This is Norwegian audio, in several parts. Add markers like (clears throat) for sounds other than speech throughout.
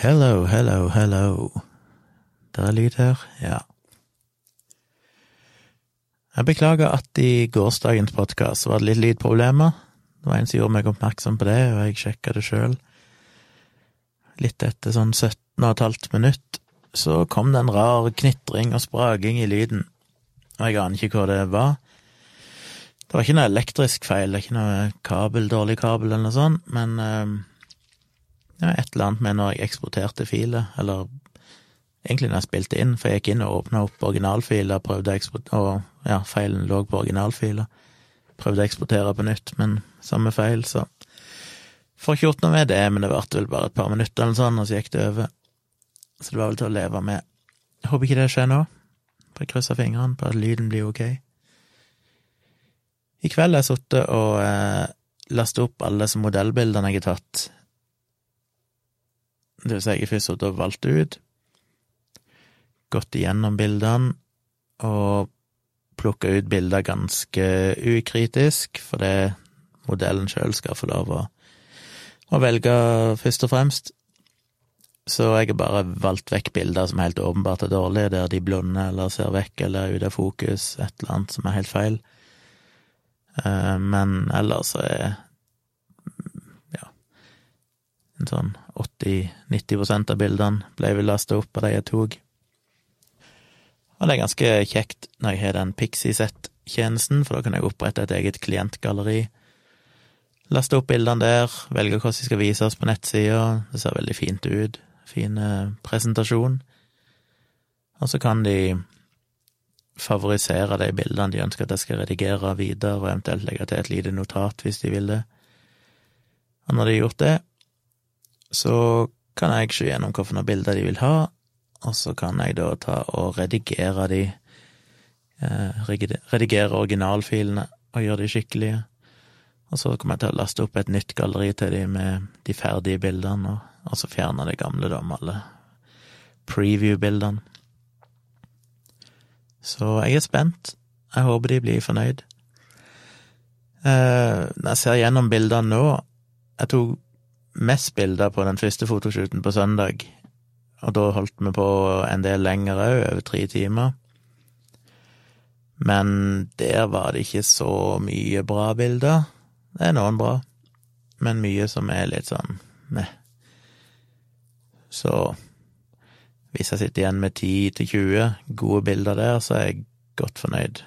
Hello, hello, hello. Der er lyd her, ja. Jeg beklager at i gårsdagens podkast var det litt lydproblemer. Det var en som gjorde meg oppmerksom på det, og jeg sjekka det sjøl. Litt etter sånn 17 og et halvt minutt så kom det en rar knitring og spraking i lyden, og jeg aner ikke hva det var. Det var ikke noe elektrisk feil, det er ikke noe kabel, dårlig kabel eller noe sånt, men eh, ja, et eller annet med når jeg eksporterte filer, eller egentlig når jeg spilte inn, for jeg gikk inn og åpna opp originalfiler, prøvde å og ja, feilen lå på originalfiler. Prøvde å eksportere på nytt, men samme feil, så får ikke gjort noe med det, men det varte vel bare et par minutter eller sånn, og så gikk det over. Så det var vel til å leve med. Jeg håper ikke det skjer nå. Bare krysser fingrene på at lyden blir ok. I kveld har jeg sittet og eh, lastet opp alle disse modellbildene jeg har tatt. Det vil si, jeg har først og valgt ut, gått igjennom bildene og plukka ut bilder ganske ukritisk, fordi modellen sjøl skal få lov å, å velge først og fremst. Så jeg har bare valgt vekk bilder som helt åpenbart er dårlige, der de blunder eller ser vekk eller er ute av fokus, et eller annet som er helt feil. Eh, men ellers er ja en sånn 80-90% av bildene ble vel lasta opp av de jeg tok. Og det er ganske kjekt når jeg har den Pixie-sett-tjenesten, for da kan jeg opprette et eget klientgalleri. Laste opp bildene der, velge hvordan de skal vises på nettsida. Det ser veldig fint ut fin eh, presentasjon. Og så kan de favorisere de bildene de ønsker at jeg skal redigere videre, og eventuelt legge til et lite notat hvis de vil det. Og når de har gjort det, så kan jeg se gjennom hvilke bilder de vil ha, og så kan jeg da ta og redigere de, eh, redigere originalfilene og gjøre de skikkelige. Og så kommer jeg til å laste opp et nytt galleri til de med de ferdige bildene, og så fjerne det gamle, da, med alle preview-bildene. Så jeg er spent. Jeg håper de blir fornøyd. Eh, når jeg ser gjennom bildene nå Jeg tok mest bilder på den første fotoshooten på søndag, og da holdt vi på en del lenger òg, over tre timer. Men der var det ikke så mye bra bilder. Det er noen bra, men mye som er litt sånn meh. Så hvis jeg sitter igjen med 10-20 gode bilder der, så er jeg godt fornøyd.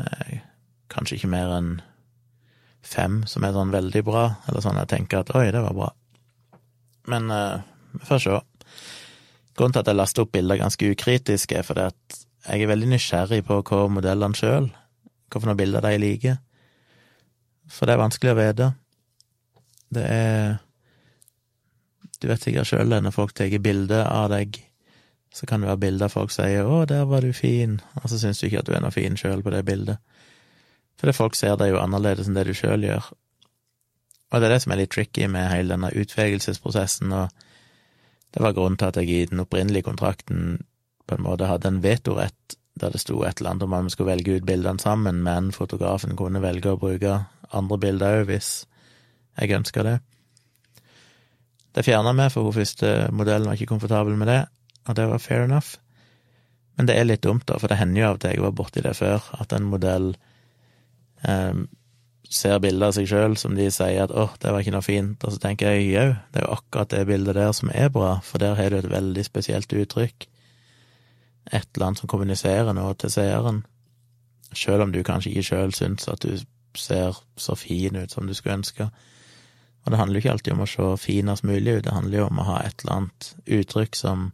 Eh, kanskje ikke mer enn fem som er sånn veldig bra, eller sånn jeg tenker at oi, det var bra. Men eh, vi får se. Grunnen til at jeg laster opp bilder ganske ukritisk, er fordi at jeg er veldig nysgjerrig på hva modellene sjøl, hvilke bilder de liker. For det er vanskelig å vite. Det er du vet sikkert sjøl det, når folk tar bilde av deg, så kan det være bilder folk sier 'Å, der var du fin', og så syns du ikke at du er noe fin sjøl på det bildet. Fordi folk ser deg jo annerledes enn det du sjøl gjør. Og det er det som er litt tricky med hele denne utvelgelsesprosessen, og det var grunnen til at jeg i den opprinnelige kontrakten på en måte hadde en vetorett der det sto et eller annet om at vi skulle velge ut bildene sammen, men fotografen kunne velge å bruke andre bilder òg hvis jeg ønska det. Det fjerna vi, for hun første modellen var ikke komfortabel med det, og det var fair enough. Men det er litt dumt, da, for det hender jo av og til, jeg var borti det før, at en modell eh, ser bilder av seg sjøl som de sier at 'åh, det var ikke noe fint', og så tenker jeg jau, det er jo akkurat det bildet der som er bra, for der har du et veldig spesielt uttrykk. Et eller annet som kommuniserer noe til seeren. Sjøl om du kanskje ikke sjøl syns at du ser så fin ut som du skulle ønske. Og det handler jo ikke alltid om å se finest mulig ut, det handler jo om å ha et eller annet uttrykk som,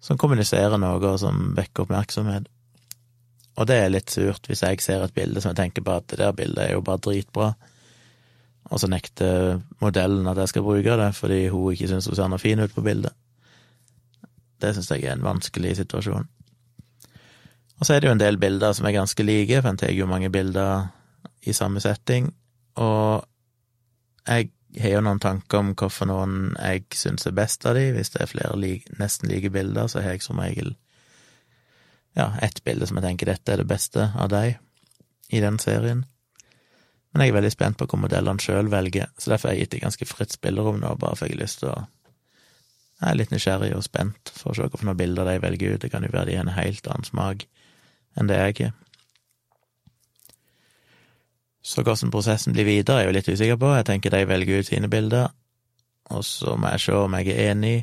som kommuniserer noe, og som vekker oppmerksomhet. Og det er litt surt hvis jeg ser et bilde som jeg tenker på at det der bildet er jo bare dritbra, og så nekter modellen at jeg skal bruke det fordi hun ikke syns hun ser noe fin ut på bildet. Det syns jeg er en vanskelig situasjon. Og så er det jo en del bilder som er ganske like, for en tar jo mange bilder i samme setting, og jeg har jo noen tanker om hvorfor noen jeg syns er best av de. Hvis det er flere like, nesten like bilder, så har jeg som regel ja, ett bilde som jeg tenker dette er det beste av deg i den serien. Men jeg er veldig spent på hva modellene sjøl velger, så derfor har jeg gitt dem ganske fritt spillerom nå, bare for jeg har lyst til å jeg er litt nysgjerrig og spent for å se hvilke bilder de velger ut. Det kan jo være de har en helt annen smak enn det jeg har. Så hvordan prosessen blir videre, er jeg jo litt usikker på. Jeg tenker de velger ut sine bilder, og så må jeg se om jeg er enig.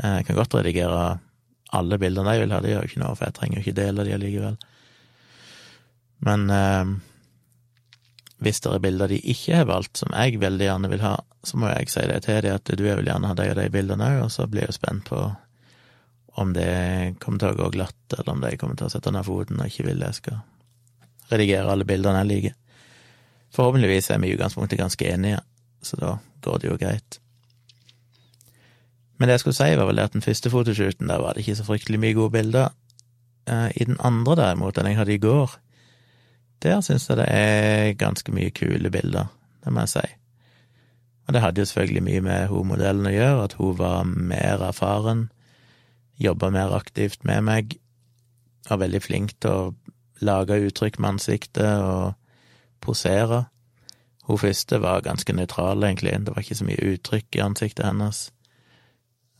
Jeg kan godt redigere alle bildene jeg vil ha, det gjør jo ikke noe, for jeg trenger jo ikke dele de allikevel. Men eh, hvis det er bilder de ikke har valgt, som jeg veldig gjerne vil ha, så må jeg si det til dem at du vil gjerne ha de og de bildene òg, og så blir jeg spent på om det kommer til å gå glatt, eller om de kommer til å sette ned foten og ikke vil jeg skal redigere alle bildene jeg liker. Forhåpentligvis er vi i utgangspunktet ganske enige, så da går det jo greit. Men det jeg skulle si, var vel at den første fotoshooten, der var det ikke så fryktelig mye gode bilder. Eh, I den andre, derimot, den jeg hadde i går, der syns jeg det er ganske mye kule bilder, det må jeg si. Og det hadde jo selvfølgelig mye med hun modellen å gjøre, at hun var mer erfaren, jobba mer aktivt med meg, var veldig flink til å lage uttrykk med ansiktet og posere. Hun første var ganske nøytral, egentlig, det var ikke så mye uttrykk i ansiktet hennes.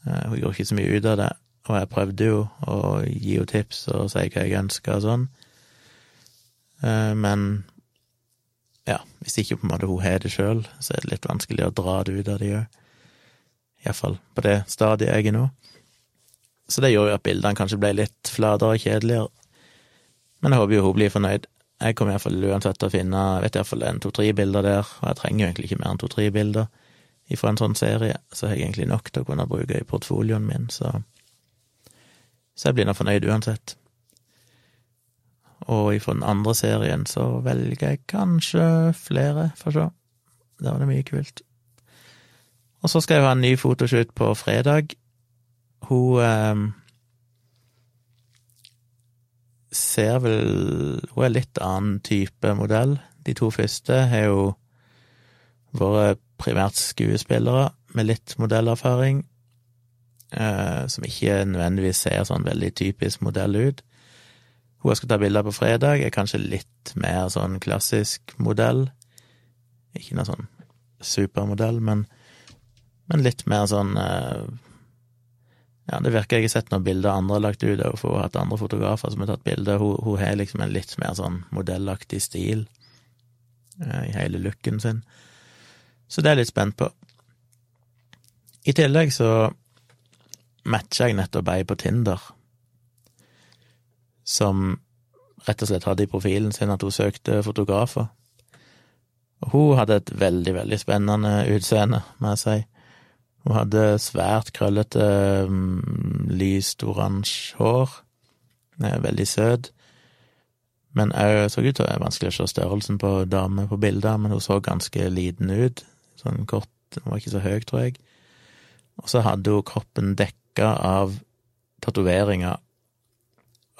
Eh, hun gjorde ikke så mye ut av det, og jeg prøvde jo å gi henne tips og si hva jeg ønska og sånn. Eh, men ja, hvis ikke på en måte hun har det sjøl, så er det litt vanskelig å dra det ut av det òg. Iallfall på det stadiet jeg er nå. Så det gjorde jo at bildene kanskje ble litt flatere og kjedeligere. Men jeg håper jo hun blir fornøyd. Jeg kommer iallfall uansett til å finne jeg vet iallfall en to-tre bilder der, og jeg trenger jo egentlig ikke mer enn to-tre bilder ifra en sånn serie, så har jeg egentlig nok til å kunne bruke i portfolioen min, så Så jeg blir nå fornøyd uansett. Og ifra den andre serien så velger jeg kanskje flere, får så. Der var det mye kult. Og så skal jeg ha en ny fotoshoot på fredag. Hun eh, ser vel Hun er litt annen type modell. De to første har jo vært primært skuespillere med litt modellerfaring, eh, som ikke nødvendigvis ser sånn veldig typisk modell ut. Hun jeg skal ta bilder på fredag, er kanskje litt mer sånn klassisk modell. Ikke noe sånn supermodell, men, men litt mer sånn eh, Ja, det virker jeg har sett noen bilder andre har lagt ut og hun har hatt andre fotografer som har tatt bilder. Hun, hun har liksom en litt mer sånn modellaktig stil eh, i hele looken sin. Så det er jeg litt spent på. I tillegg så matcha jeg nettopp ei på Tinder som rett og slett hadde i profilen sin at hun søkte fotografer. Og hun hadde et veldig, veldig spennende utseende, må jeg si. Hun hadde svært krøllete, mm, lyst oransje hår, veldig søt, men òg så ut til å være vanskelig å se størrelsen på dame på bilder, men hun så ganske liten ut, sånn kort, Den var ikke så høy, tror jeg. Og så hadde hun kroppen dekka av tatoveringer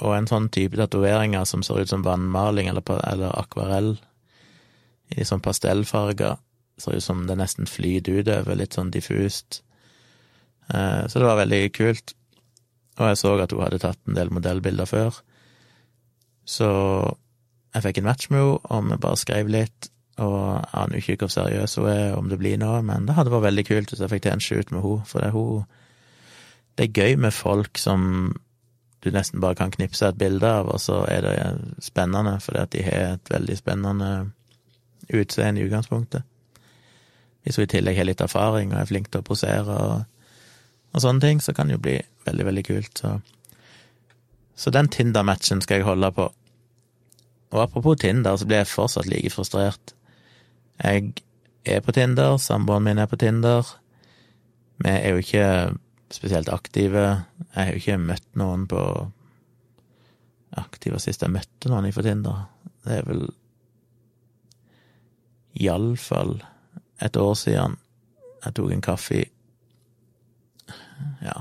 og en sånn type tatoveringer som ser ut som vannmaling eller, eller akvarell, i sånn pastellfarger, ser ut som det nesten flyter utover, litt sånn diffust. Eh, så det var veldig kult. Og jeg så at hun hadde tatt en del modellbilder før. Så jeg fikk en match med henne, og vi bare skrev litt. Og jeg aner ikke hvor seriøs hun er, om det blir noe, men det hadde vært veldig kult hvis jeg fikk til en shoot med henne, for det er hun Det er gøy med folk som du nesten bare kan knipse et bilde av, og så er det spennende, fordi at de har et veldig spennende utseende i utgangspunktet. Hvis hun i tillegg har litt erfaring og er flink til å posere og, og sånne ting, så kan det jo bli veldig, veldig kult. Så, så den Tinder-matchen skal jeg holde på. Og apropos Tinder, så blir jeg fortsatt like frustrert. Jeg er på Tinder, samboeren min er på Tinder. Vi er jo ikke spesielt aktive. Jeg har jo ikke møtt noen på Aktive sist jeg møtte noen på Tinder. Det er vel iallfall et år siden jeg tok en kaffe Ja.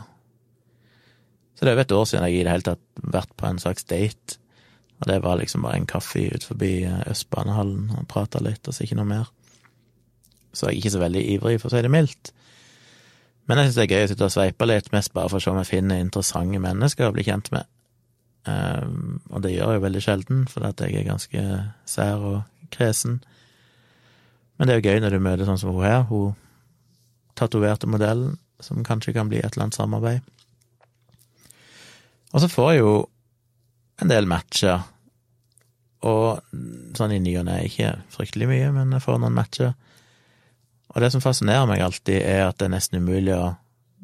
Så det er jo et år siden jeg i det hele tatt vært på en slags date. Og det var liksom bare en kaffe ut forbi Østbanehallen og prata litt, og så ikke noe mer. Så jeg er ikke så veldig ivrig, for å si det mildt. Men jeg syns det er gøy å sitte og sveipe litt, mest bare for å se om jeg finner interessante mennesker å bli kjent med. Um, og det gjør jeg jo veldig sjelden, fordi jeg er ganske sær og kresen. Men det er jo gøy når du møter sånn som hun her, hun tatoverte modellen, som kanskje kan bli et eller annet samarbeid. Og så får jeg jo en del matcher, og sånn i ny og ne, ikke fryktelig mye, men jeg får noen matcher. Og det som fascinerer meg alltid, er at det er nesten umulig å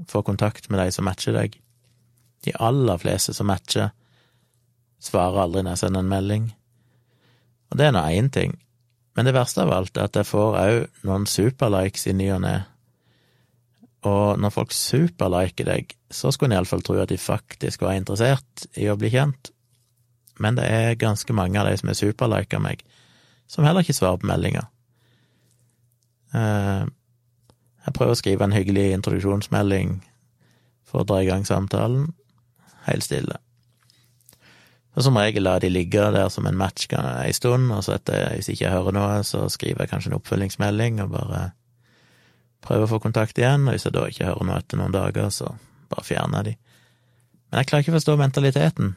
få kontakt med de som matcher deg. De aller fleste som matcher, svarer aldri når jeg sender en melding. Og det er nå én ting, men det verste av alt er at jeg får òg noen superlikes i ny og ne. Og når folk superliker deg, så skulle en iallfall tro at de faktisk var interessert i å bli kjent. Men det er ganske mange av de som er superlika meg, som heller ikke svarer på meldinger. Eh, jeg prøver å skrive en hyggelig introduksjonsmelding for å dra i gang samtalen. Helt stille. Og som regel lar de ligge der som en match ei stund, og så etter, hvis ikke hører noe, så skriver jeg kanskje en oppfølgingsmelding og bare prøver å få kontakt igjen, og hvis jeg da ikke hører noe etter noen dager, så bare fjerner jeg de. Men jeg klarer ikke å forstå mentaliteten.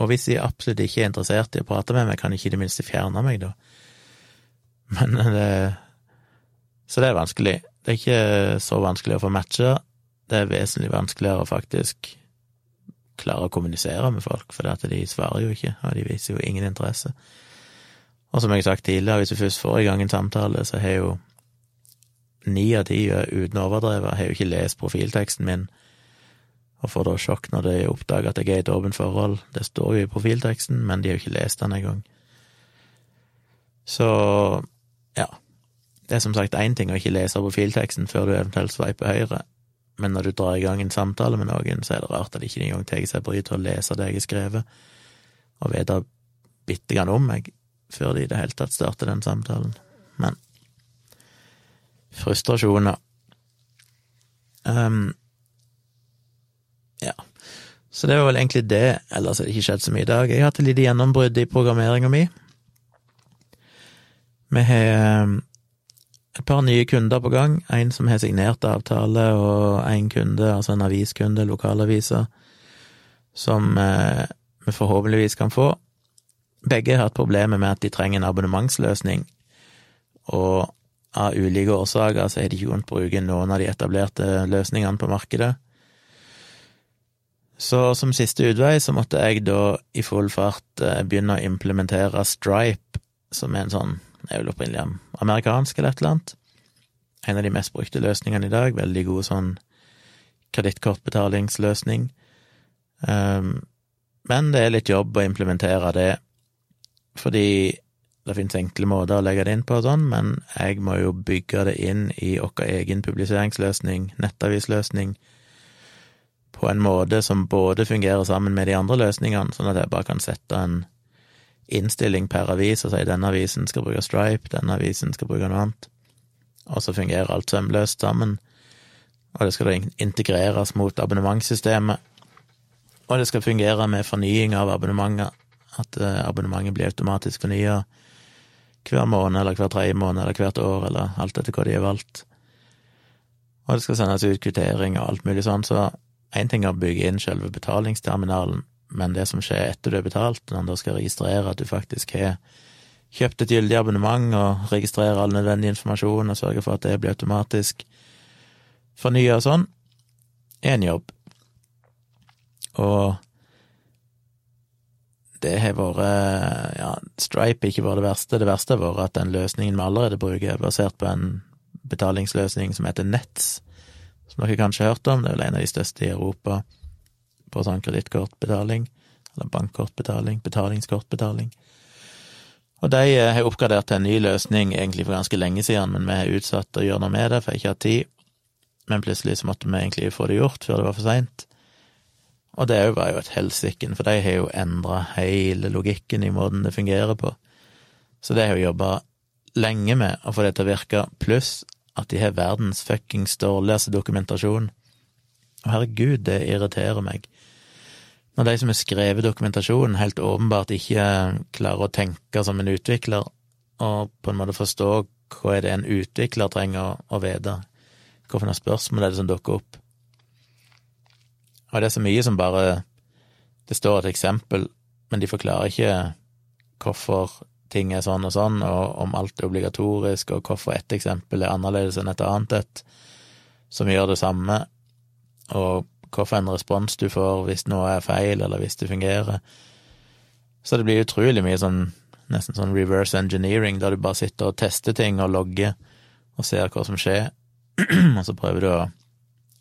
Og hvis de absolutt ikke er interessert i å prate med meg, kan de ikke i det minste fjerne meg, da. Men det Så det er vanskelig. Det er ikke så vanskelig å få matcher. Det er vesentlig vanskeligere å faktisk klare å kommunisere med folk, for de svarer jo ikke, og de viser jo ingen interesse. Og som jeg har sagt tidligere, hvis du først får i gang en samtale, så har jo ni av ti, uten å overdrive, har jo ikke lest profilteksten min, og får da sjokk når de oppdager at jeg er i et åpent forhold. Det står jo i profilteksten, men de har jo ikke lest den engang. Så ja. Det er som sagt én ting å ikke lese profilteksten før du eventuelt sveiper høyre, men når du drar i gang en samtale med noen, så er det rart at de ikke engang tar seg bryet til å lese det jeg har skrevet, og vite bitte grann om meg, før de i det hele tatt starter den samtalen. Men frustrasjoner um, Ja. Så det var vel egentlig det, ellers har det ikke skjedd så mye i dag. Jeg har hatt et lite gjennombrudd i programmeringa mi. Vi har um, et par nye kunder på gang. En som har signert avtale, og en kunde, altså en aviskunde, lokalavisa, som eh, vi forhåpentligvis kan få. Begge har hatt problemer med at de trenger en abonnementsløsning, og av ulike årsaker så har de ikke kunnet bruke noen av de etablerte løsningene på markedet. Så som siste utvei så måtte jeg da i full fart eh, begynne å implementere Stripe, som er en sånn, jeg vil opprinnelig amerikansk eller et eller annet. En av de mest brukte løsningene i dag, veldig god sånn kredittkortbetalingsløsning. Um, men det er litt jobb å implementere det, fordi det finnes enkle måter å legge det inn på og sånn, men jeg må jo bygge det inn i vår egen publiseringsløsning, nettavisløsning, på en måte som både fungerer sammen med de andre løsningene, sånn at jeg bare kan sette en innstilling per avis og si denne avisen skal bruke Stripe, denne avisen skal bruke noe annet, og så fungerer alt sømløst sammen. Og det skal da integreres mot abonnementssystemet, og det skal fungere med fornying av abonnementer, at eh, abonnementet blir automatisk fornya hver måned eller hver tredje måned eller hvert år, eller alt etter hva de har valgt. Og det skal sendes ut kvittering og alt mulig sånn, så én ting er å bygge inn selve betalingsterminalen, men det som skjer etter du har betalt, når du skal registrere at du faktisk har kjøpt et gyldig abonnement, og registrere all nødvendig informasjon og sørge for at det blir automatisk fornya og sånn, er en jobb. Og det har vært Ja, Stripe ikke vært det verste. Det verste har vært at den løsningen vi allerede bruker, er basert på en betalingsløsning som heter Nets, dere kanskje har hørt om. Det er vel en av de største i Europa på sånn kredittkortbetaling, eller bankkortbetaling, betalingskortbetaling. Og de eh, har oppgradert til en ny løsning egentlig for ganske lenge siden, men vi har utsatt å gjøre noe med det, for jeg ikke har tid. Men plutselig så måtte vi egentlig få det gjort før det var for seint. Og det var jo et helsiken, for de har jo endra hele logikken i måten det fungerer på. Så det har jeg jobba lenge med å få det til å virke, pluss at de har verdens fuckings dårligste dokumentasjon. Og herregud, det irriterer meg. Når de som har skrevet dokumentasjonen, helt åpenbart ikke klarer å tenke som en utvikler, og på en måte forstå hva er det en utvikler trenger å, vite, hvilke spørsmål er det som dukker opp. Og det er så mye som bare Det står et eksempel, men de forklarer ikke hvorfor ting er sånn og sånn, og om alt er obligatorisk, og hvorfor ett eksempel er annerledes enn et annet et. som gjør det samme, og hvorfor en respons du får hvis noe er feil, eller hvis det fungerer. Så det blir utrolig mye sånn nesten sånn reverse engineering, der du bare sitter og tester ting og logger og ser hva som skjer, (clears throat) og så prøver du å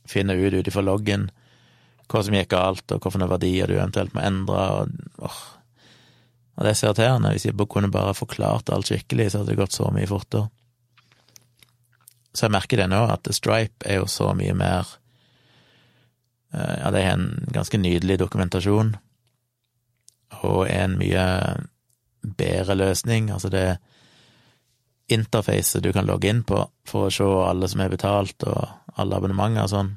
finne ut ut ifra loggen hva som gikk galt, og hvilke verdier du eventuelt må endre, og åh. Og det er så irriterende. Hvis jeg kunne bare forklart alt skikkelig, så hadde det gått så mye fortere. Så jeg merker det nå, at Stripe er jo så mye mer eh, Ja, det er en ganske nydelig dokumentasjon, og en mye bedre løsning. Altså det interfacet du kan logge inn på for å se alle som er betalt, og alle abonnementer og sånn,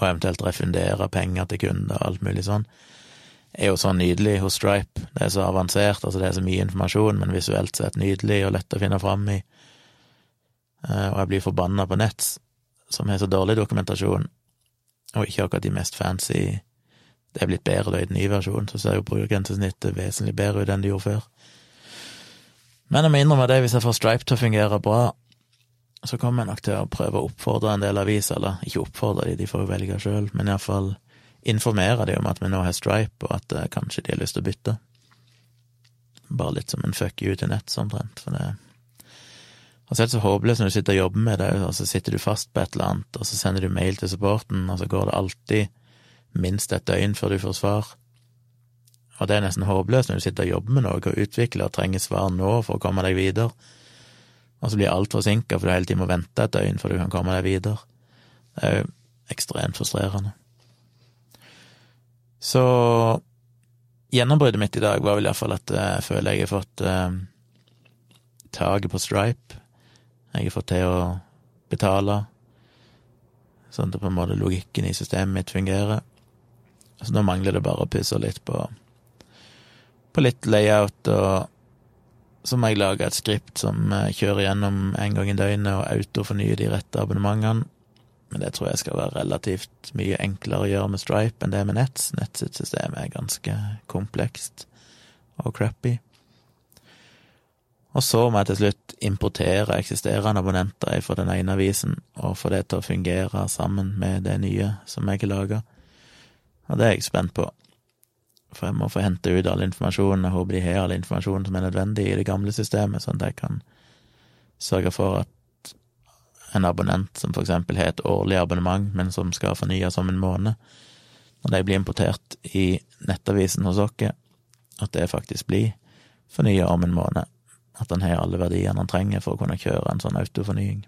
og eventuelt refundere penger til kunder og alt mulig sånn, er jo så nydelig hos Stripe. Det er så avansert, altså det er så mye informasjon, men visuelt sett nydelig og lett å finne fram i. Eh, og jeg blir forbanna på Nets, som har så dårlig dokumentasjon, og ikke akkurat de mest fancy Det er blitt bedre da i den nye versjonen, så ser jo brukergrensesnittet vesentlig bedre ut enn det gjorde før. Men jeg må innrømme det, hvis jeg får Stripe til å fungere bra, så kommer jeg nok til å prøve å oppfordre en del aviser, eller ikke oppfordre de, de får jo velge sjøl, men iallfall informere de om at vi nå har Stripe, og at uh, kanskje de har lyst til å bytte. Bare litt som en fuck you til nett, omtrent, for det Altså, det er så håpløst når du sitter og jobber med det, og så sitter du fast på et eller annet, og så sender du mail til supporten, og så går det alltid minst et døgn før du får svar. Og det er nesten håpløst når du sitter og jobber med noe og utvikler og trenger svar nå for å komme deg videre, og så blir alt forsinka for du hele tiden må vente et døgn før du kan komme deg videre. Det er jo ekstremt frustrerende. Så gjennombruddet mitt i dag var vel iallfall at jeg føler jeg har fått eh, taket på Stripe. Jeg har fått til å betale, sånn at på en måte logikken i systemet mitt fungerer. Så nå mangler det bare å pusse litt på, på litt layout, og så må jeg lage et skript som eh, kjører gjennom en gang i døgnet og autofornyer de rette abonnementene. Men det tror jeg skal være relativt mye enklere å gjøre med Stripe enn det med Nets. Nets sitt system er ganske komplekst og crappy. Og så må jeg til slutt importere eksisterende abonnenter fra den ene avisen, og få det til å fungere sammen med det nye som jeg har laga. Og det er jeg spent på, for jeg må få hente ut all informasjonen. Jeg håper de har all informasjonen som er nødvendig i det gamle systemet, sånn at jeg kan sørge for at en abonnent som for eksempel har et årlig abonnement, men som skal fornyes om en måned, når de blir importert i nettavisen hos oss, at det faktisk blir fornya om en måned at han har alle verdiene han trenger for å kunne kjøre en sånn autofornying.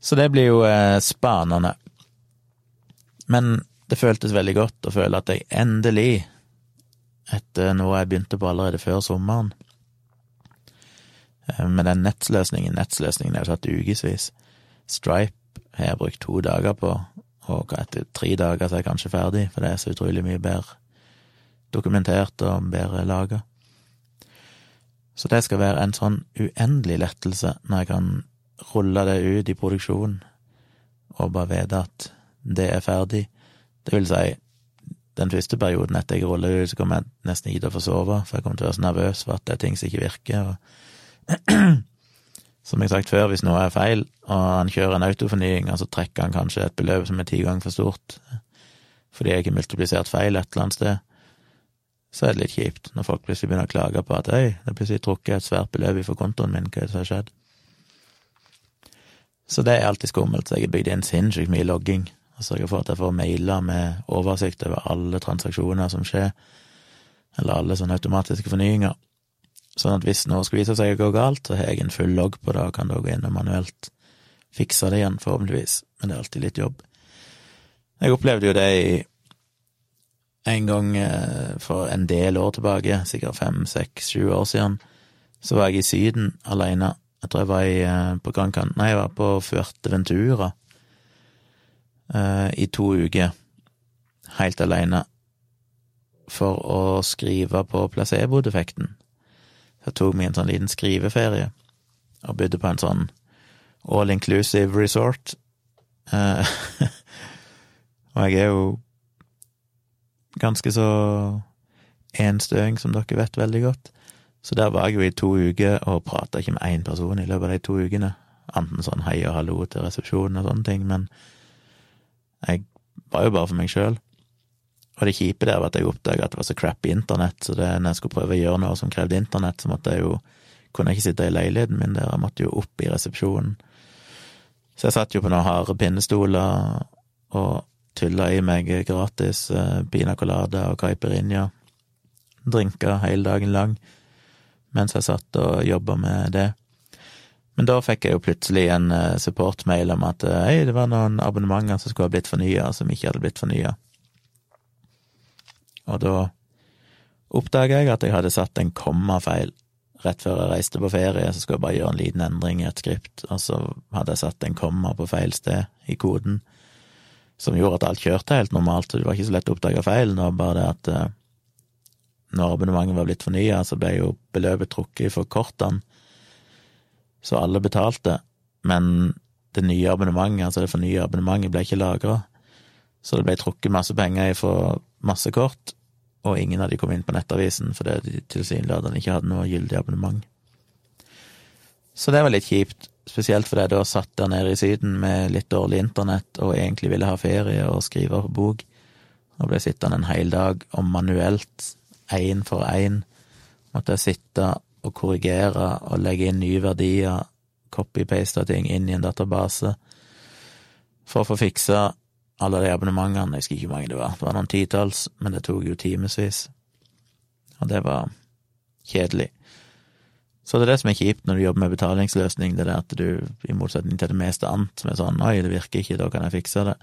Så det blir jo eh, spanende. Men det føltes veldig godt å føle at jeg endelig, etter noe jeg begynte på allerede før sommeren, med den nettsløsningen Nettsløsningen er jo tatt ukevis. Stripe har jeg brukt to dager på, og etter tre dager så er jeg kanskje ferdig, for det er så utrolig mye bedre dokumentert og bedre laga. Så det skal være en sånn uendelig lettelse når jeg kan rulle det ut i produksjon og bare vite at det er ferdig. Det vil si, den første perioden etter jeg ruller ut, så kommer jeg nesten ikke til å få sove, for jeg kommer til å være så nervøs for at det er ting som ikke virker. Og (clears throat) som jeg har sagt før, hvis noe er feil, og han kjører en autofornying, og så trekker han kanskje et beløp som er ti ganger for stort, fordi jeg har multiplisert feil et eller annet sted, så er det litt kjipt når folk plutselig begynner å klage på at øy, det er plutselig trukket et svært beløp fra kontoen min, hva er det som har skjedd? Så det er alltid skummelt, så jeg har bygd inn sinnssykt mye logging, og sørger for at jeg får mailer med oversikt over alle transaksjoner som skjer, eller alle sånne automatiske fornyinger, sånn at hvis noe skulle vise seg å gå galt, så har jeg en full logg på det, og kan da gå inn og manuelt fikse det igjen, forhåpentligvis, men det er alltid litt jobb. Jeg opplevde jo det i en gang eh, for en del år tilbake, sikkert fem, seks, sju år siden, så var jeg i Syden alene. Jeg tror jeg var i, eh, på Gran Nei, jeg var på Fuerteventura uh, i to uker, helt alene, for å skrive på placebo-defekten. Jeg tok meg en sånn liten skriveferie, og bodde på en sånn all inclusive resort. Uh, (laughs) og jeg er jo ganske så enstøing, som dere vet veldig godt. Så der var jeg jo i to uker og prata ikke med én person i løpet av de to ukene. Anten sånn hei og hallo til resepsjonen og sånne ting, men jeg var jo bare for meg sjøl. Og det kjipe der var at jeg oppdaga at det var så crappy internett, så det, når jeg skulle prøve å gjøre noe som krevde internett, så måtte jeg jo kunne jeg ikke sitte i leiligheten min der, jeg måtte jo opp i resepsjonen. Så jeg satt jo på noen harde pinnestoler og tulla i meg gratis eh, pina colada og caipirinha, Drinka hele dagen lang, mens jeg satt og jobba med det. Men da fikk jeg jo plutselig en eh, supportmail om at eh, hei, det var noen abonnementer som skulle ha blitt fornya, som ikke hadde blitt fornya. Og da oppdaga jeg at jeg hadde satt en kommafeil rett før jeg reiste på ferie, så skulle jeg bare gjøre en liten endring i et skript, og så hadde jeg satt en komma på feil sted i koden, som gjorde at alt kjørte helt normalt, så det var ikke så lett å oppdage feilen, det var bare det at eh, når abonnementet var blitt fornya, så ble jo beløpet trukket for kortene, så alle betalte, men det nye abonnementet, altså det fornya abonnementet, ble ikke lagra, så det ble trukket masse penger fra masse kort, og ingen av de kom inn på Nettavisen fordi de tilsynelatende ikke hadde noe gyldig abonnement. Så det var litt kjipt, spesielt fordi jeg da satt der nede i Syden med litt dårlig internett og egentlig ville ha ferie og skrive på bok, og ble sittende en hel dag og manuelt, én for én, måtte jeg sitte og korrigere og legge inn nye verdier, copy-paste ting inn i en database, for å få fiksa alle de abonnementene, jeg husker ikke hvor mange det var, det var noen titalls, men det tok jo timevis, og det var kjedelig. Så det er det som er kjipt når du jobber med betalingsløsning, det er at du, i motsetning til det meste annet, som er sånn oi, det virker ikke, da kan jeg fikse det,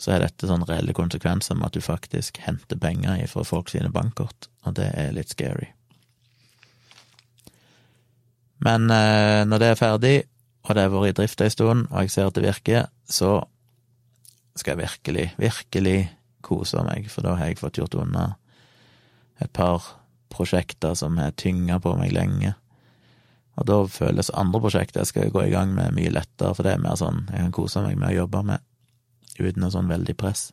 så er dette sånn reelle konsekvenser med at du faktisk henter penger fra folk sine bankkort, og det er litt scary. Men eh, når det er ferdig, og det har vært i drift ei stund, og jeg ser at det virker, så skal jeg virkelig, virkelig kose meg, for da har jeg fått gjort unna et par prosjekter som har tynga på meg lenge. Og da føles andre prosjekter jeg skal gå i gang med, mye lettere, for det er mer sånn jeg kan kose meg med å jobbe med, uten noe sånn veldig press.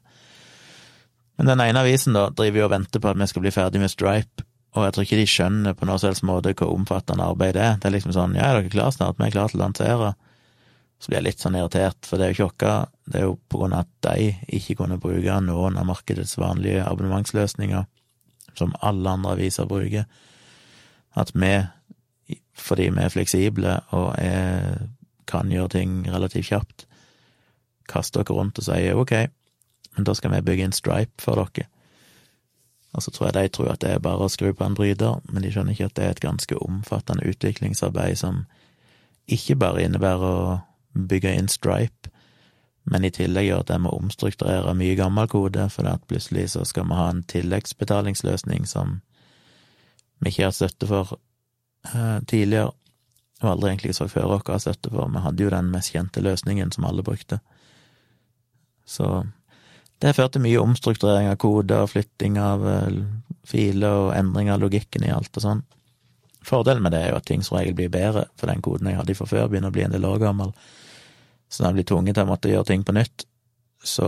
Men den ene avisen, da, driver jo og venter på at vi skal bli ferdig med Stripe, og jeg tror ikke de skjønner på noen som helst måte hvor omfattende arbeid det er. Det er liksom sånn, ja, er dere klare snart? Vi er klare til å lansere så blir jeg litt sånn irritert, for det er jo ikke Det er jo på grunn av at de ikke kunne bruke noen av markedets vanlige abonnementsløsninger, som alle andre aviser bruker, at vi, fordi vi er fleksible og er, kan gjøre ting relativt kjapt, kaster dere rundt og sier ok, men da skal vi bygge en Stripe for dere. Og så tror jeg de tror at det er bare å skru på en bryter, men de skjønner ikke at det er et ganske omfattende utviklingsarbeid som ikke bare innebærer å bygge inn Stripe, men i tillegg gjør at jeg må omstrukturere mye gammel kode, for at plutselig så skal vi ha en tilleggsbetalingsløsning som vi ikke har støtte for uh, tidligere, og aldri egentlig så før oss har støtte for. Vi hadde jo den mest kjente løsningen som alle brukte. Så det har ført til mye omstrukturering av kode og flytting av uh, filer og endring av logikken i alt og sånn. Fordelen med det er jo at ting som regel blir bedre, for den koden jeg hadde fra før, begynner å bli en del år gammel. Så når en blir tvunget til å måtte gjøre ting på nytt, så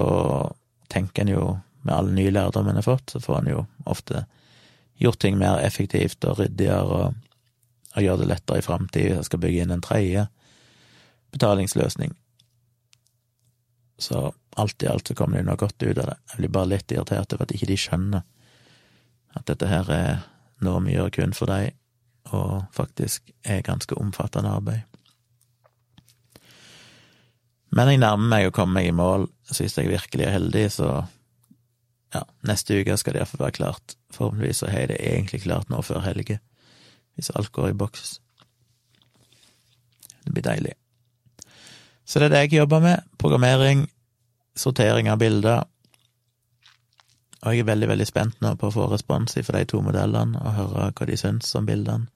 tenker en jo, med all ny lærdom en har fått, så får en jo ofte gjort ting mer effektivt og ryddigere og, og gjør det lettere i framtida skal bygge inn en tredje betalingsløsning. Så alt i alt så kommer det noe godt ut av det. Jeg blir bare litt irritert over at ikke de skjønner at dette her er noe vi gjør kun for deg, og faktisk er ganske omfattende arbeid. Men jeg nærmer meg å komme meg i mål. Så hvis jeg virkelig er heldig, så ja, neste uke skal det iallfall være klart. Forhåpentligvis så har jeg det egentlig klart nå før helge, hvis alt går i boks. Det blir deilig. Så det er det jeg jobber med. Programmering, sortering av bilder. Og jeg er veldig, veldig spent nå på å få respons fra de to modellene, og høre hva de syns om bildene.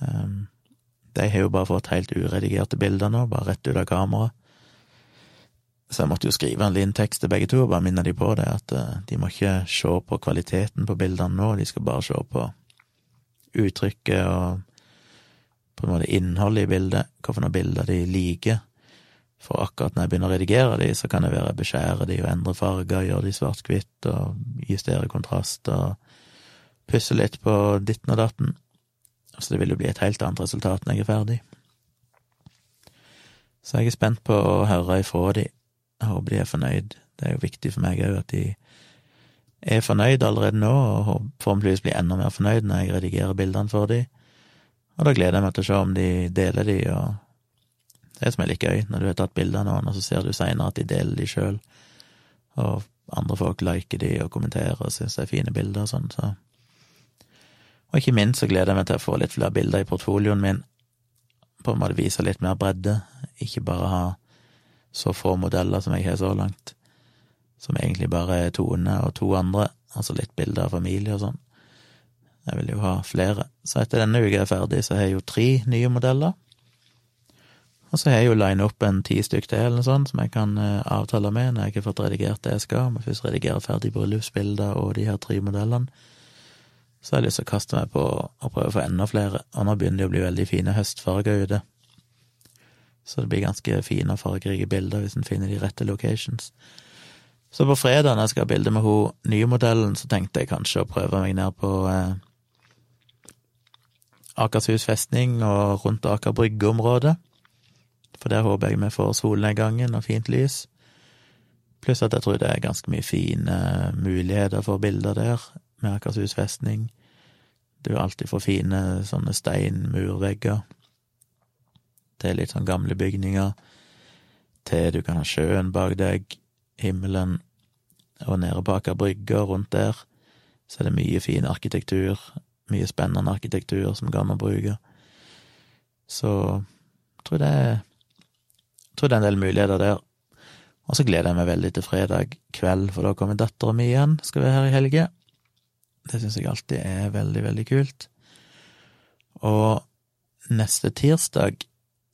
Um, de har jo bare fått helt uredigerte bilder nå, bare rett ut av kameraet. Så jeg måtte jo skrive en liten tekst til begge to og bare minne de på det, at eh, de må ikke se på kvaliteten på bildene nå, de skal bare se på uttrykket og på en måte innholdet i bildet, hvilke bilder de liker. For akkurat når jeg begynner å redigere de, så kan det være beskjære de og endre farger, gjøre de svart-hvitt og justere kontrast og pusse litt på ditten og datten. Så det vil jo bli et helt annet resultat når jeg er ferdig. Så jeg er spent på å høre ifra de. Jeg håper de er fornøyd. Det er jo viktig for meg òg at de er fornøyd allerede nå, og forhåpentligvis blir enda mer fornøyd når jeg redigerer bildene for de. Og da gleder jeg meg til å se om de deler de, og det er som er litt gøy, når du har tatt bilder av noen, og så ser du seinere at de deler de sjøl, og andre folk liker de og kommenterer og syns det er fine bilder og sånn, så Og ikke minst så gleder jeg meg til å få litt flere bilder i portfolioen min, på en måte vise litt mer bredde, ikke bare ha så få modeller som jeg har så langt som egentlig bare er Tone og to andre, altså litt bilder av familie og sånn. Jeg vil jo ha flere. Så etter denne uka er ferdig, så har jeg jo tre nye modeller. Og så har jeg jo line opp en ti stykk til eller noe sånt som jeg kan uh, avtale med når jeg ikke har fått redigert det jeg skal. Jeg først redigerer ferdig bryllupsbilder og de her tre modellene, så har jeg lyst til å kaste meg på å prøve å få enda flere. Og nå begynner det å bli veldig fine høstfarger ute. Så det blir ganske fine og fargerike bilder hvis en finner de rette locations. Så på fredag, når jeg skal ha bilde med hun nye modellen, så tenkte jeg kanskje å prøve meg ned på eh, Akershus festning og rundt Aker Brygge-området. For der håper jeg vi får solnedgangen og fint lys. Pluss at jeg tror det er ganske mye fine muligheter for bilder der, med Akershus festning. Du er alltid for fine sånne steinmurvegger til litt sånn gamle bygninger, til du kan ha sjøen bak deg, himmelen, og nede på Aker Brygge og rundt der, så er det mye fin arkitektur, mye spennende arkitektur som går an å bruke. Så jeg tror det er jeg tror det er en del muligheter der. Og så gleder jeg meg veldig til fredag kveld, for da kommer dattera mi igjen, skal være her i helga. Det syns jeg alltid er veldig, veldig kult. Og neste tirsdag,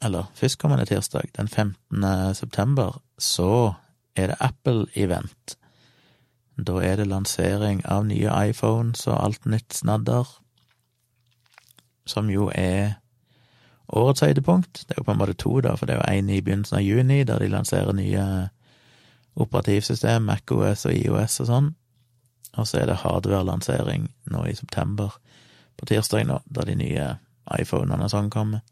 eller førstkommende tirsdag, den 15. september, så er det Apple-event. Da er det lansering av nye iPhones og alt nytt snadder, som jo er årets høydepunkt. Det er jo på en måte to, da, for det er jo én i begynnelsen av juni, der de lanserer nye operativsystem, MacOS og IOS og sånn. Og så er det hardware-lansering nå i september, på tirsdag nå, da de nye iPhonene sånn kommer.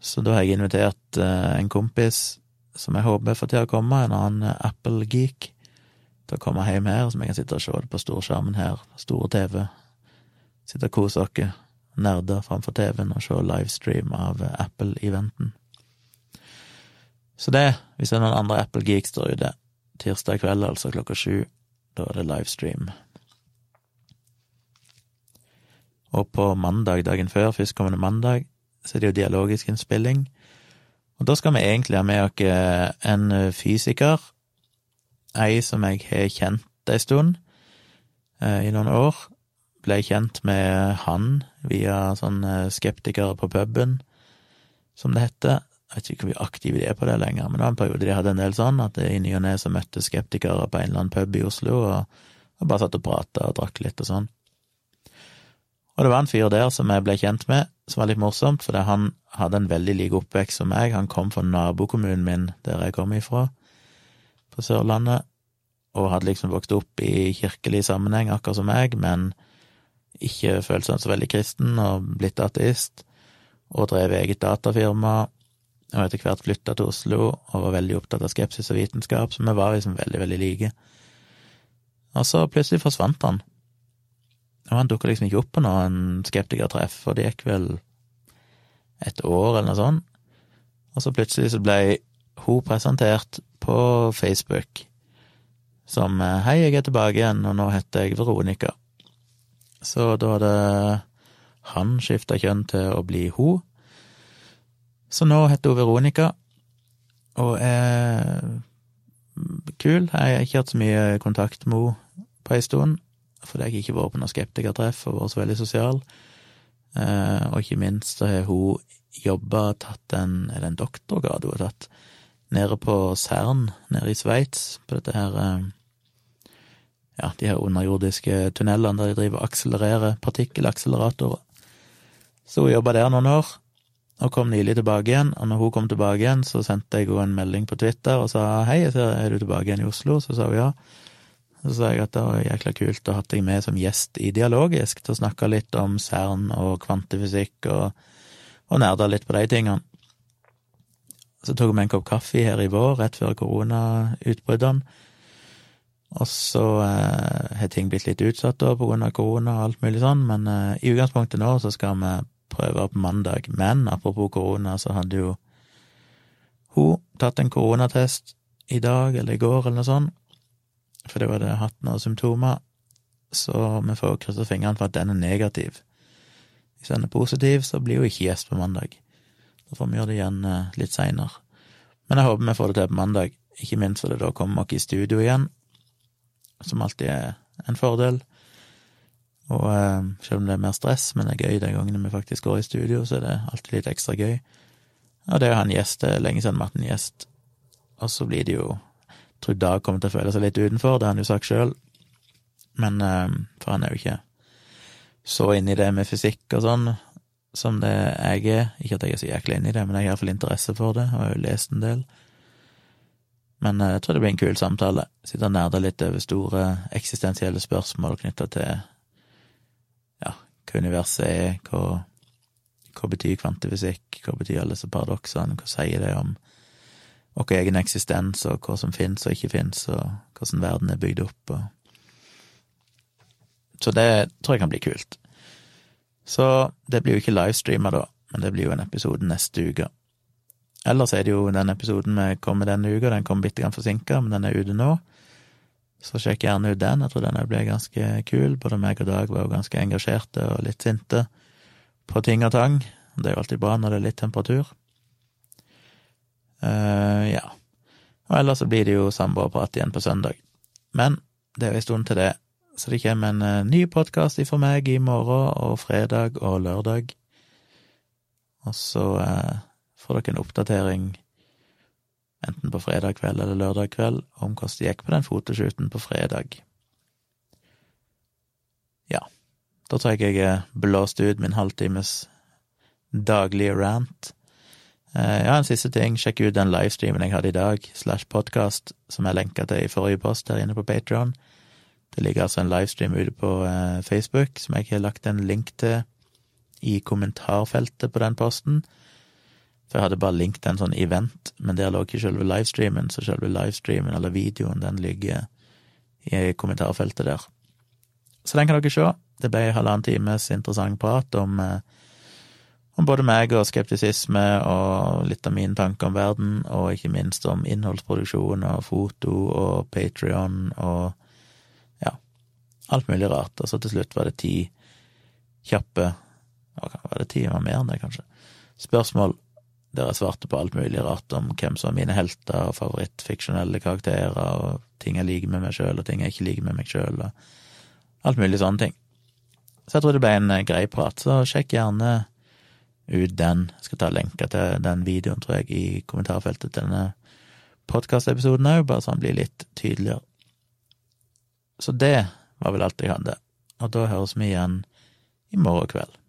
Så da har jeg invitert eh, en kompis som jeg håper får til å komme, en annen Apple-geek, til å komme hjem her, som jeg kan sitte og se det på storskjermen her, store TV. Sitte og kose oss, nerder framfor TV-en og se livestream av Apple-eventen. Så det, hvis det er noen andre Apple-geeks der ute, tirsdag kveld, altså klokka sju, da er det livestream. Og på mandag, dagen før, førstkommende mandag, så er det jo dialogisk innspilling og da skal vi egentlig ha med oss eh, en fysiker, ei som jeg har kjent ei stund, eh, i noen år. Ble kjent med han via sånne skeptikere på puben, som det heter. Jeg vet ikke hvor aktive de er på det lenger, men det var en periode de hadde en del sånn, at i ny og ne så møtte skeptikere på en eller annen pub i Oslo, og, og bare satt og prata og drakk litt og sånn. Og det var en fyr der som jeg ble kjent med, som var litt morsomt, fordi han hadde en veldig lik oppvekst som meg. Han kom fra nabokommunen min, der jeg kom ifra, på Sørlandet, og hadde liksom vokst opp i kirkelig sammenheng, akkurat som meg, men ikke følt seg så veldig kristen og blitt ateist, og drev eget datafirma, og etter hvert flytta til Oslo og var veldig opptatt av skepsis og vitenskap, så vi var liksom veldig, veldig like. Og så plutselig forsvant han. Og han dukka liksom ikke opp på noen skeptikertreff, og det gikk vel et år eller noe sånt. Og så plutselig så ble hun presentert på Facebook som eh, 'Hei, jeg er tilbake igjen, og nå heter jeg Veronica'. Så da hadde han skifta kjønn til å bli hun. Så nå heter hun Veronica, og er kul. Jeg har ikke hatt så mye kontakt med henne på ei stund fordi jeg ikke vært på noe skeptikertreff og vært så veldig sosial. Eh, og ikke minst så har hun jobba, tatt en Er en doktorgrad hun har tatt? Nede på Cern, nede i Sveits, på dette her eh, Ja, de her underjordiske tunnelene der de driver og akselererer partikkelakseleratorer. Så hun jobba der noen år, og kom nylig tilbake igjen. Og når hun kom tilbake igjen, så sendte jeg henne en melding på Twitter og sa hei, er du tilbake igjen i Oslo? Så sa hun ja. Så sa jeg at det var jækla kult å ha deg med som gjest i Dialogisk til å snakke litt om CERN og kvantefysikk og, og nerde litt på de tingene. Så tok vi en kopp kaffe her i vår, rett før koronautbruddene. Og så eh, har ting blitt litt utsatt da, på grunn av korona og alt mulig sånn, men eh, i utgangspunktet nå så skal vi prøve på mandag. Men apropos korona, så hadde jo hun tatt en koronatest i dag eller i går eller noe sånt, fordi hun hadde hatt noen symptomer, så vi får krysse fingrene for at den er negativ. Hvis den er positiv, så blir hun ikke gjest på mandag. Da får vi gjøre det igjen eh, litt seinere. Men jeg håper vi får det til på mandag, ikke minst fordi da kommer vi i studio igjen, som alltid er en fordel. Og eh, selv om det er mer stress, men det er gøy de gangene vi faktisk går i studio, så er det alltid litt ekstra gøy. Og det å ha en gjest, det er lenge siden vi har hatt en gjest. Og så blir det jo Jeg tror Dag kommer til å føle seg litt utenfor, det har han jo sagt sjøl. Men eh, For han er jo ikke så inne i det med fysikk og sånn som det jeg er. Ikke at jeg er så jæklig inne i det, men jeg har iallfall interesse for det, og har jo lest en del. Men eh, jeg tror det blir en kul samtale. Sitte og nerde litt over store eksistensielle spørsmål knytta til hva universet er, hva, hva betyr kvantefysikk, hva betyr alle disse paradoksene, hva sier det om vår egen eksistens, og hva som fins og ikke fins, og hvordan verden er bygd opp, og Så det tror jeg kan bli kult. Så det blir jo ikke livestreama da, men det blir jo en episode neste uke. Ellers er det jo den episoden vi kommer denne uka, den kommer bitte grann forsinka, men den er ute nå. Så sjekk gjerne ut den, jeg tror den blir ganske kul. Både meg og Dag var jo ganske engasjerte og litt sinte på ting og tang. Det er jo alltid bra når det er litt temperatur. Uh, ja. Og ellers så blir det jo samboerprat igjen på søndag. Men det er jo en stund til det, så det kommer en uh, ny podkast ifra meg i morgen og fredag og lørdag. Og så uh, får dere en oppdatering enten på fredag kveld eller lørdag kveld om hvordan det gikk på den fotoshooten på fredag. Ja, da tror jeg jeg er blåst ut min halvtimes daglige rant. Ja, en siste ting, sjekk ut den livestreamen jeg hadde i dag, slash podkast, som jeg lenka til i forrige post her inne på Patron. Det ligger altså en livestream ute på eh, Facebook som jeg har lagt en link til i kommentarfeltet på den posten. For jeg hadde bare linket en sånn event, men der lå ikke selve livestreamen, så selve livestreamen, eller videoen, den ligger i kommentarfeltet der. Så den kan dere se. Det ble halvannen times interessant prat om, om både meg og skeptisisme og litt av mine tanker om verden, og ikke minst om innholdsproduksjon og foto og Patrion og ja, alt mulig rart. Og så til slutt var det ti kjappe Var det ti? Var mer enn det, kanskje? Spørsmål der jeg svarte på alt mulig rart om hvem som er mine helter og favorittfiksjonelle karakterer, og ting jeg liker med meg sjøl, og ting jeg ikke liker med meg sjøl, og alt mulig sånne ting. Så jeg tror det ble en eh, grei prat, så sjekk gjerne ut den. Jeg skal ta lenka til den videoen, tror jeg, i kommentarfeltet til denne podkastepisoden òg, bare så den blir litt tydeligere. Så det var vel alt jeg hadde, og da høres vi igjen i morgen kveld.